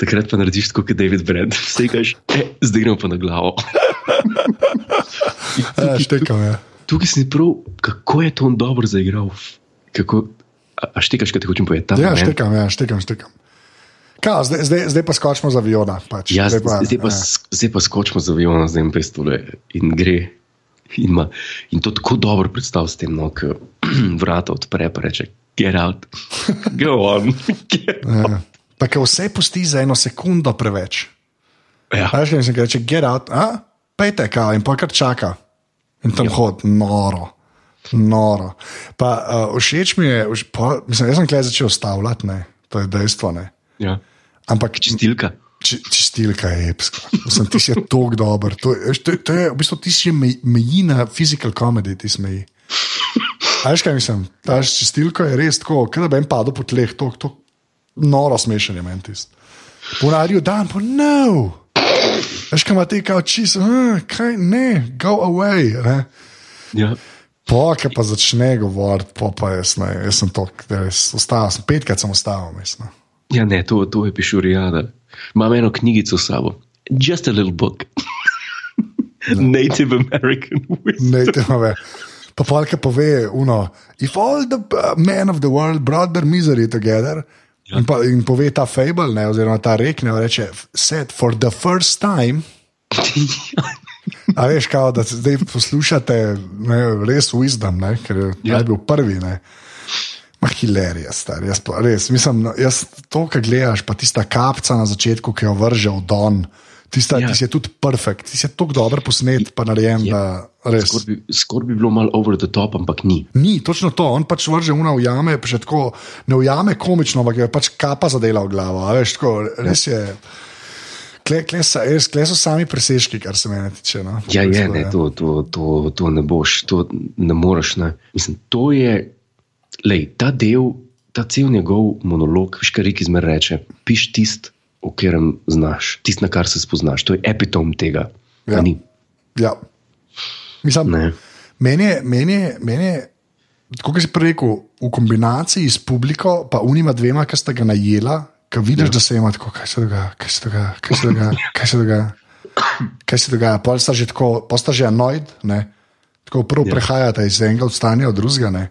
takrat pa narediš tako kot David Brand, (laughs) vse kažeš, e, zdaj gremo pa na glavo. In (laughs) ja tukaj- štekam. Ja. Tukaj si prav, kako je to on dobro zaigral. Kako, a, a štekaš, kaj ti hočem povedati? Ja, moment? štekam, ja, štekam, štekam. Kaj, zdaj, zdaj, zdaj pa skočimo za aviona. Pač. Ja, zdaj pa, zdaj, pa, ja. zdaj pa skočimo za avion, zdaj pa stole in gre. In, ma, in to tako dobro predstavlja s tem, no, ki (clears throat) vrata odpre in reče: Get out, (laughs) go on. (laughs) Get out. Ja. Ker vse pusti za eno sekundo preveč. Ja. Veš, kaj se reče, get out, a? pejte, kaj, in pa kar čaka. In tam hod, noro. Noro. Pa uh, všeč mi je, vš, pa, mislim, jaz sem klej začel stavljati, ne, to je dejstvo. Ne. Ja. Ampak Čistilka. či- čistilka je epska. Mislim, ti si tako dober. To, to, to je v bistvu ti si meji na physical comedy, ti smeji. A Veš kaj mislim? Ta čistilka je res tako, da bi en padel po tleh, to, to noro smešen je meni tisti. Ponarijo dan, pa no. Veš kaj ima ti kao čist, uh, kaj ne, go away. Ne? Ja. Po, ki pa začne govoriti, po pa jaz, ne, jaz sem to, res, ostal sem, petkrat sem ostal, mislim. ja, ne, to, to je pišurijada. Imam eno knjigico s sabo. Just a little book. Native American wisdom. Te ima več. Pa Falka pove, uno, if all the uh, men of the world brought their misery together, ja. in, pa, in pove ta fable, ne, oziroma ta rek, ne, reče, said for the first time. (laughs) A veš, kao, da zdaj poslušate ne, res wisdom, ne, ker je Ja. bil prvi. Ne. Ma hilerija, star, jaz pa res. Mislim, no, jaz to, kar gledaš, pa tista kapca na začetku, ki jo vrže v don, tista, Ja. ja. ti je tudi perfekt, ti je tako dobro posnet, pa narejen, Ja. Skoraj bi, skor bi bilo malo over the top, ampak ni. Ni, točno to, on pač vrže una v jame, pa še tako ne v jame komično, ampak je pač kapa zadela v glavo. a Veš, tako, res je. Kle, kle, res, kle so sami presežki, kar se mene tiče. No. Ja, je, ne, ja. to, to, to, to ne boš, to ne moreš. Ne. Mislim, to je, lej, ta del, ta cel njegov monolog, veš, kar Riki zmer reče, piš tist, o katerem znaš, tist, na kar se spoznaš. To je epitom tega. Ja. Ja. Mislim, Ne. meni je, meni je, meni je kot si prej rekel, v kombinaciji s publiko, pa unima dvema, ki sta ga najela, ki vidiš, ja. da se ima tako, kaj se dogaja, kaj se dogaja, kaj se dogaja, kaj se dogaja. Kaj se dogaja, pol sta že tako, pol sta že anoid, ne? tako prvo Ja. ja. prehajate iz enega odstanja v drugega. ne.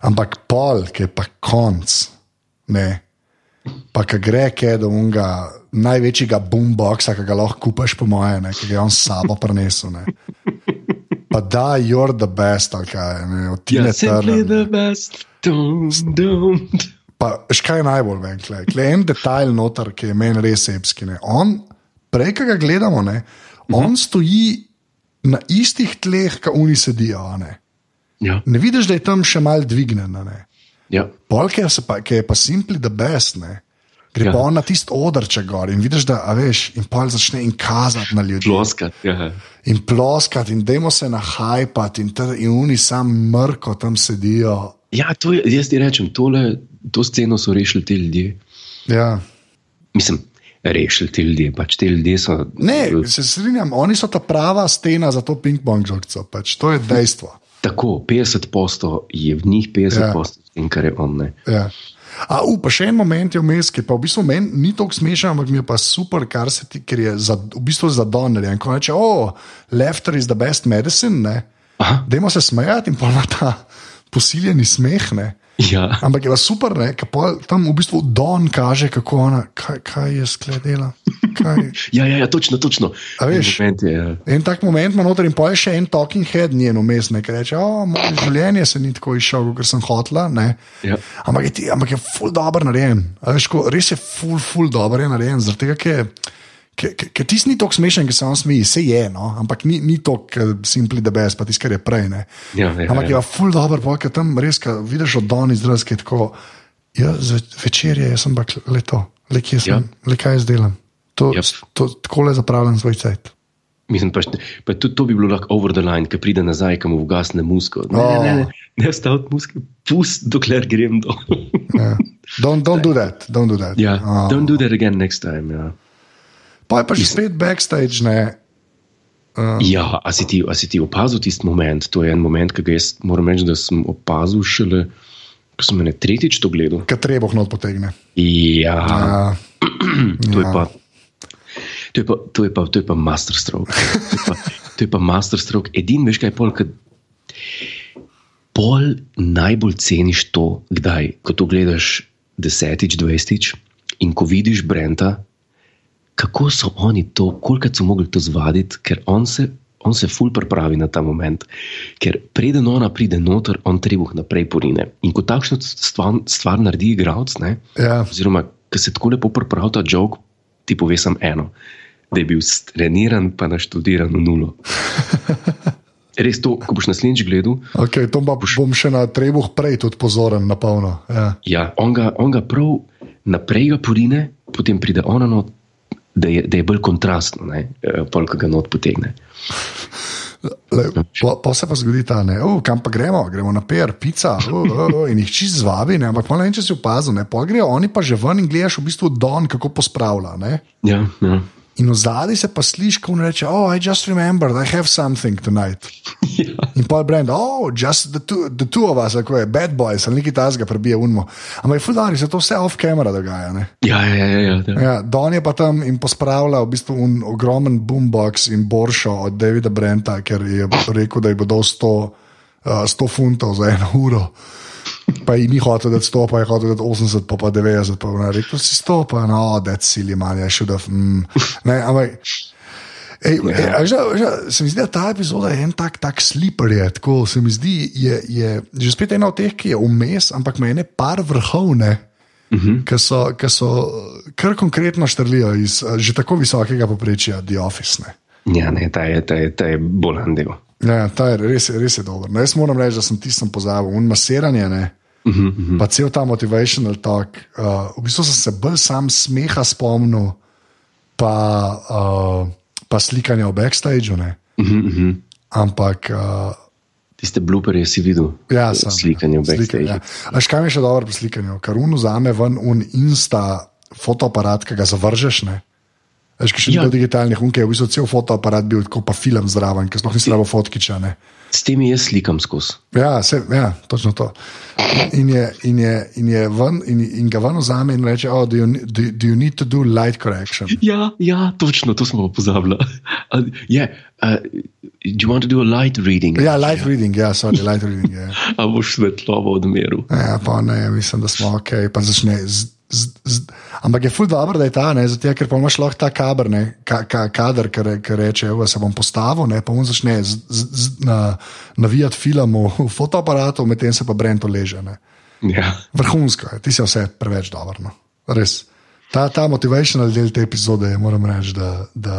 Ampak pol, ki je pa konc, ne. Pa ki gre, ki je do unga največjega boomboxa, ki ga lahko kupaš, po moje, ne, ki ga je on sabo prinesel. Ne. Pa da, you're the best, ali kaj, ne, od Tina Ja, the best. Don't, don't. Pa škaj je najbolj ven, klej. Klej en detajl noter, ki je meni res sepski. Ne. On, prej, ki ga gledamo, ne, on stoji na istih tleh, kot oni sedijo. a Ne. Ja, ne vidiš, da je tam še mal dvignen. a Ne. Ja. Polk je, se pa, ki je pa simply the best. Ne. Gre ja. Pa on na tisti odrče gor in vidiš, da veš, in pol začne in kazati na ljudi. Ploskat. Ja. In ploskati, in dajmo se nahajpati, in, ter- in oni sam mrko tam sedijo. ja, to je, jaz ti rečem, tole, to sceno so rešili ti ljudje. Ja. Mislim, rešili ti ljudje, pač ti ljudje so. Ne, se strinjam, oni so ta prava stena za to ping-pong žogico, pač, to je dejstvo. Tako, 50% je v njih, 50% Ja. in kar je on. Ne. Ja. A, u, pa še en moment je vmes, ki pa v bistvu meni ni tako smešen, ampak mi je pa super, kar se ti, ker je za, v bistvu za donerje. In ko reče, oh, laughter is the best medicine, ne. Dajmo se smejati in pa ima ta posiljeni smeh. Ne? (laughs) Ja. Ampak je pa super, ne? tam v bistvu Don kaže, kako ona, kaj, kaj je skledela. Kaj... (laughs) Ja, ja, ja, točno, točno. A veš? Moment je, ja. En tak moment ima noter in pa je še en talking head njen vmes, ki reče: O, moje življenje se ni tako izšlo, kot sem hotla. ne." Ja. Ampak je, ampak je ful dobro narejen. A Veš, ko, res je ful, ful dobro je narejen. Zaradi tega, ker Ker ti ni tako smešen, ki se vam smeji, se je, no? ampak ni, ni to, kar simply the best, pa tisto, kar je prej. Ne? Ja, ja, ampak ja. je pa ful dobro, pa ker tam res, ko vidiš od Don izraz, ki je tako, ja, večer je, jaz sem pa le to, le kje sem, Ja. le kaj jaz delam. To, Yep. to, tako le zapravljam svoj cajt. Mislim, pa, pa tudi to bi bilo lahko over the line, ki pride nazaj, ki mu ugasne musko. Ne, Oh. ne, ne, ne, ne staviti muske, pust, dokler grem dol. Ja. Don't, don't do that. Don't do that. ja, Oh. don't do that again next time. Ja, Pa je pa že spet backstage, ne. ja a, si ti, a si ti opazil tisti moment? To je en moment, ki ga jaz moram reči, da sem opazil šele, ko sem ene tretjič to gledal. Kaj treba not potegne. Ja, Ja, (clears throat) to je ja. pa. To je pa, to je pa, to je pa masterstroke. To je pa, (laughs) to je pa masterstroke. Edin, veš kaj, pol, kad, pol najbolj ceniš to, kdaj, ko to gledaš desetič, dvajsetič in ko vidiš Brenta, kako so oni to, koliko so mogli to zvaditi, ker on se, on se ful pripravi na ta moment. Ker preden ona pride noter, on trebuh naprej porine. In ko takšno stvar, stvar naredi igralec, Ja. oziroma, ki se tako lepo pripravi ta jog, ti pove samo eno, da je bil treniran, pa naštudiran v nulo. (laughs) Res to, ko boš naslednjič gledal, Okay, to pa bom še na trebuh prej tudi pozoren na polno. Ja. ja, on, ga, on ga prav naprej ga porine, potem pride ona not, da je, da je bolj kontrastno, ne, eh, pol, ko ga not potegne. Le, po, po se pa zgodi ta, ne, oh, kam pa gremo, gremo na per, pica, oh, oh, in jih čist zvabi, ne, ampak malo ne, vem, če si opazil, ne, pa grejo oni pa že ven in gledaš v bistvu Don, kako pospravlja. Ne. Ja, ja. In v zadnji se pa slišiš, ko on reče: Oh, I just remembered, I have something tonight. (laughs) ja. In pa je Brand, oh, just the two, the two of us, kako je, bad boys, ali nekaj tasga prebije unmo. Ampak je fudari, se to vse off-camera dogaja. Ne? Ja, ja, ja, ja, ja. Ja, Don je pa tam in pospravlja v bistvu un ogromen boombox in boršo od Davida Brenta, ker je rekel, da je bo dal 100, uh, 100 funtov za eno uro. Pa ji ni hotel dati 100, pa je hotel dati 80, pa, pa 90. Pa je rekel, si 100, pa no, that's silly, man, I should have. Mm. Ne, ampak. Ej, ej, a že, že, se mi zdi, da ta epizoda je en tak, tak sliper. Je, tako, se mi zdi, je, je že spet ena od teh, ki je vmes, ampak ima ene par vrhov, ne, uh -huh. ki, so, ki so kar konkretno štrlijo iz že tako visokega poprečja, The Office. Ne. ja ne, ta je, ta je, ta je bolan del. Ja, ta je res, res je dober. No, jaz moram reči, da sem tistem pozabil, un masiranje. Ne, Uh -huh, uh -huh. Pa cel ta motivational talk. Uh, v bistvu sem se bolj sam smeha spomnil, pa, uh, pa slikanja v backstageu. Uh -huh, uh -huh. Ampak. Uh, Tiste blooperje si videl, Ja, sem, slikanje v backstage. Ja. Až kaj mi je še dobro pri slikanju? Ker un vzame ven un insta fotoaparat, ki ga zavržeš. Ne? Veš, ki še Ja. ni bil digitalnih, unke, v bistvu cel fotoaparat bil tako pa film zraven, ker sploh nisi rabo fotkiča. Ne. S temi jaz slikam skozi. Ja, se, ja, točno to. In, je, in, je, in, je ven, in, in ga ven vzame in reče: oh, do, you, do, do you need to do light correction? Ja, ja, točno, to smo pozabili. Uh, yeah, uh, do you want to do a light reading? Ja, light reading, ja, sorry, light reading. Ja. (laughs) A boš svetlobo odmeril? Ja, pa ne, mislim, da smo ok, pa začne. Z, z, z, ampak je ful dobro, da je ta, ne, zato, ker pa imaš lahko ta kader, ne, ka, ka, kader, ki re, reče, evo, se bom postavil, ne, pa on začne z, z, z, na, navijati film v, v fotoaparatu, medtem se pa Brento leže. Ne. Ja. Vrhunsko ti si vse preveč dobro. No. Res. Ta, ta motivational del te epizode je, moram reči, da. da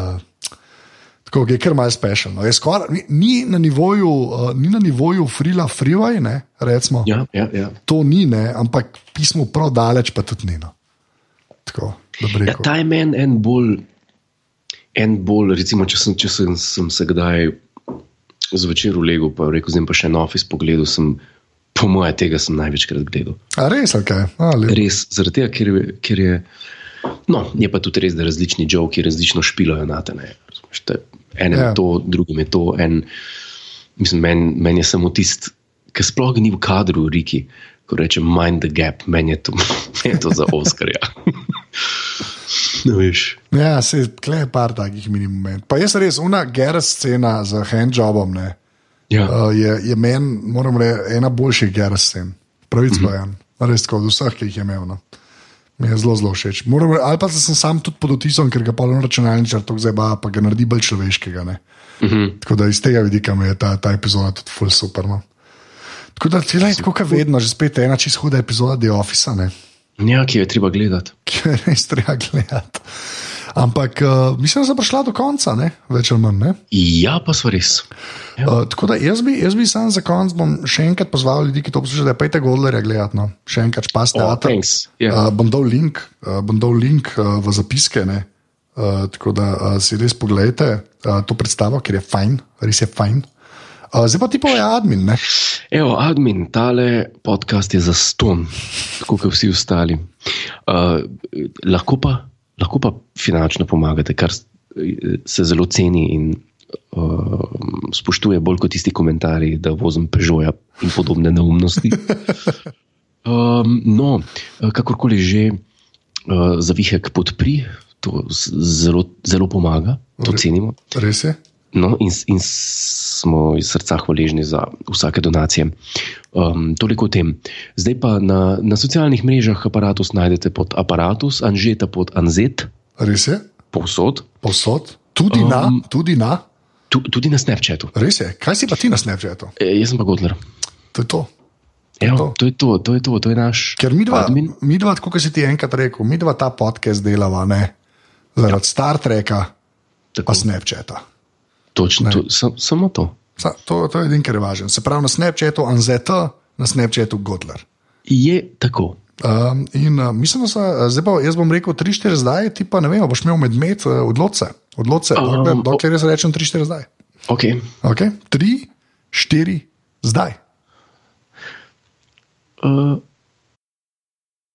Tako je kar malce special. No. Je Skor, ni, ni, na nivoju, uh, ni na nivoju frila, freeway, ne, recimo. Ja, ja, ja. To ni, ne, ampak pismo prav daleč, pa tudi ni. No. Tako, ja ta je meni en bolj, en bolj, recimo, če sem, če sem, sem se kdaj zvečer ulegel, pa rekel, zdaj pa še en office pogledal, sem, po moje, tega sem največkrat gledal. A res, kaj? A, lepo. Res, zaradi tega, ker, ker je. No, je pa tudi res, da različni joki različno špilajo na te. Enem Ja. je to, drugim je to. En, mislim, meni men je samo tisti, ki sploh ni v kadru, Riki, ko reče mind the gap, meni je to, meni (laughs) je to za Oscarja. (laughs) no. Ja, se je par takih minimumov. Pa jaz res, una gera scena z handjobom ne, Ja. uh, je, je meni, moram reči, ena boljših gera scen. Pravic Mhm. povedan. Res tako, od vseh, ki jih je imel. No. Mi je zelo, zelo všeč. Moram ali pa da sem sam tudi pod vtisom, ker ga polno računalničar tako zeba, pa ga naredi bolj človeškega. Ne. Uh -huh. Tako da iz tega vidika mi je ta, ta epizoda tudi ful super. No. Tako da ti je tako, kot vedno, že spet ena čisto huda epizoda The Office, ne. ja, ki jo je treba gledati. ki je res treba gledati. Ampak uh, mislim, da sem prišla do konca, ne? več ali manj. Ne? Ja, pa so res. Ja. Uh, tako da jaz bi, jaz bi sam za konec bom še enkrat pozval ljudi, ki to poslušajo, da pejte Godlerja gledati. No? Še enkrat špas Oh, thanks. Ja. uh, bom dal link, uh, bom dal link uh, v zapiske. ne. Uh, tako da uh, si res pogledajte uh, to predstavo, ker je fajn, res je fajn. Uh, zdaj pa ti pa je admin. Ne? Evo, admin, tale podcast je za ston, tako kot vsi ostali. Uh, lahko, pa, lahko pa finančno pomagate, kar se zelo ceni in uh, spoštuje bolj kot tisti komentarji, da vozim Peugeota in podobne neumnosti. (laughs) Um, no, kakorkoli že, uh, zavihek podpri, to zelo, zelo pomaga, to cenimo. Res je. No, in, in smo iz srca hvaležni za vsake donacije. Um, toliko o tem. Zdaj pa na, na socialnih mrežah aparatus najdete pod aparatus, Anžeta pod Anzet, Res je. povsod, Posod. Tudi, um, na, tudi na. tu, tudi na Snapchatu. Res je. Kaj si pa ti na Snapchatu? E, jaz sem pa Godler. To je to. Evo, to je to, to je to, to je naš Ker mi dva, admin. mi dva tako kot si ti enkrat rekel, mi dva ta podcast delava, ne? Zaradi Star Treka, Tako, pa Snapchata. točno, to, sam, samo to. Sa, to, to je edin, kar je važen. Se pravi, na Snapchatu Anzet, na Snapchatu Godler. Je tako. Um, in uh, mislim, da so, uh, zdaj pa jaz bom rekel 3-4 zdaj, ti pa ne vem, boš imel medmed uh, odloce. odloce Um, dokler, dokler jaz rečem 3-4 zdaj. Okay. Okay? 3, 4, zdaj. Uh,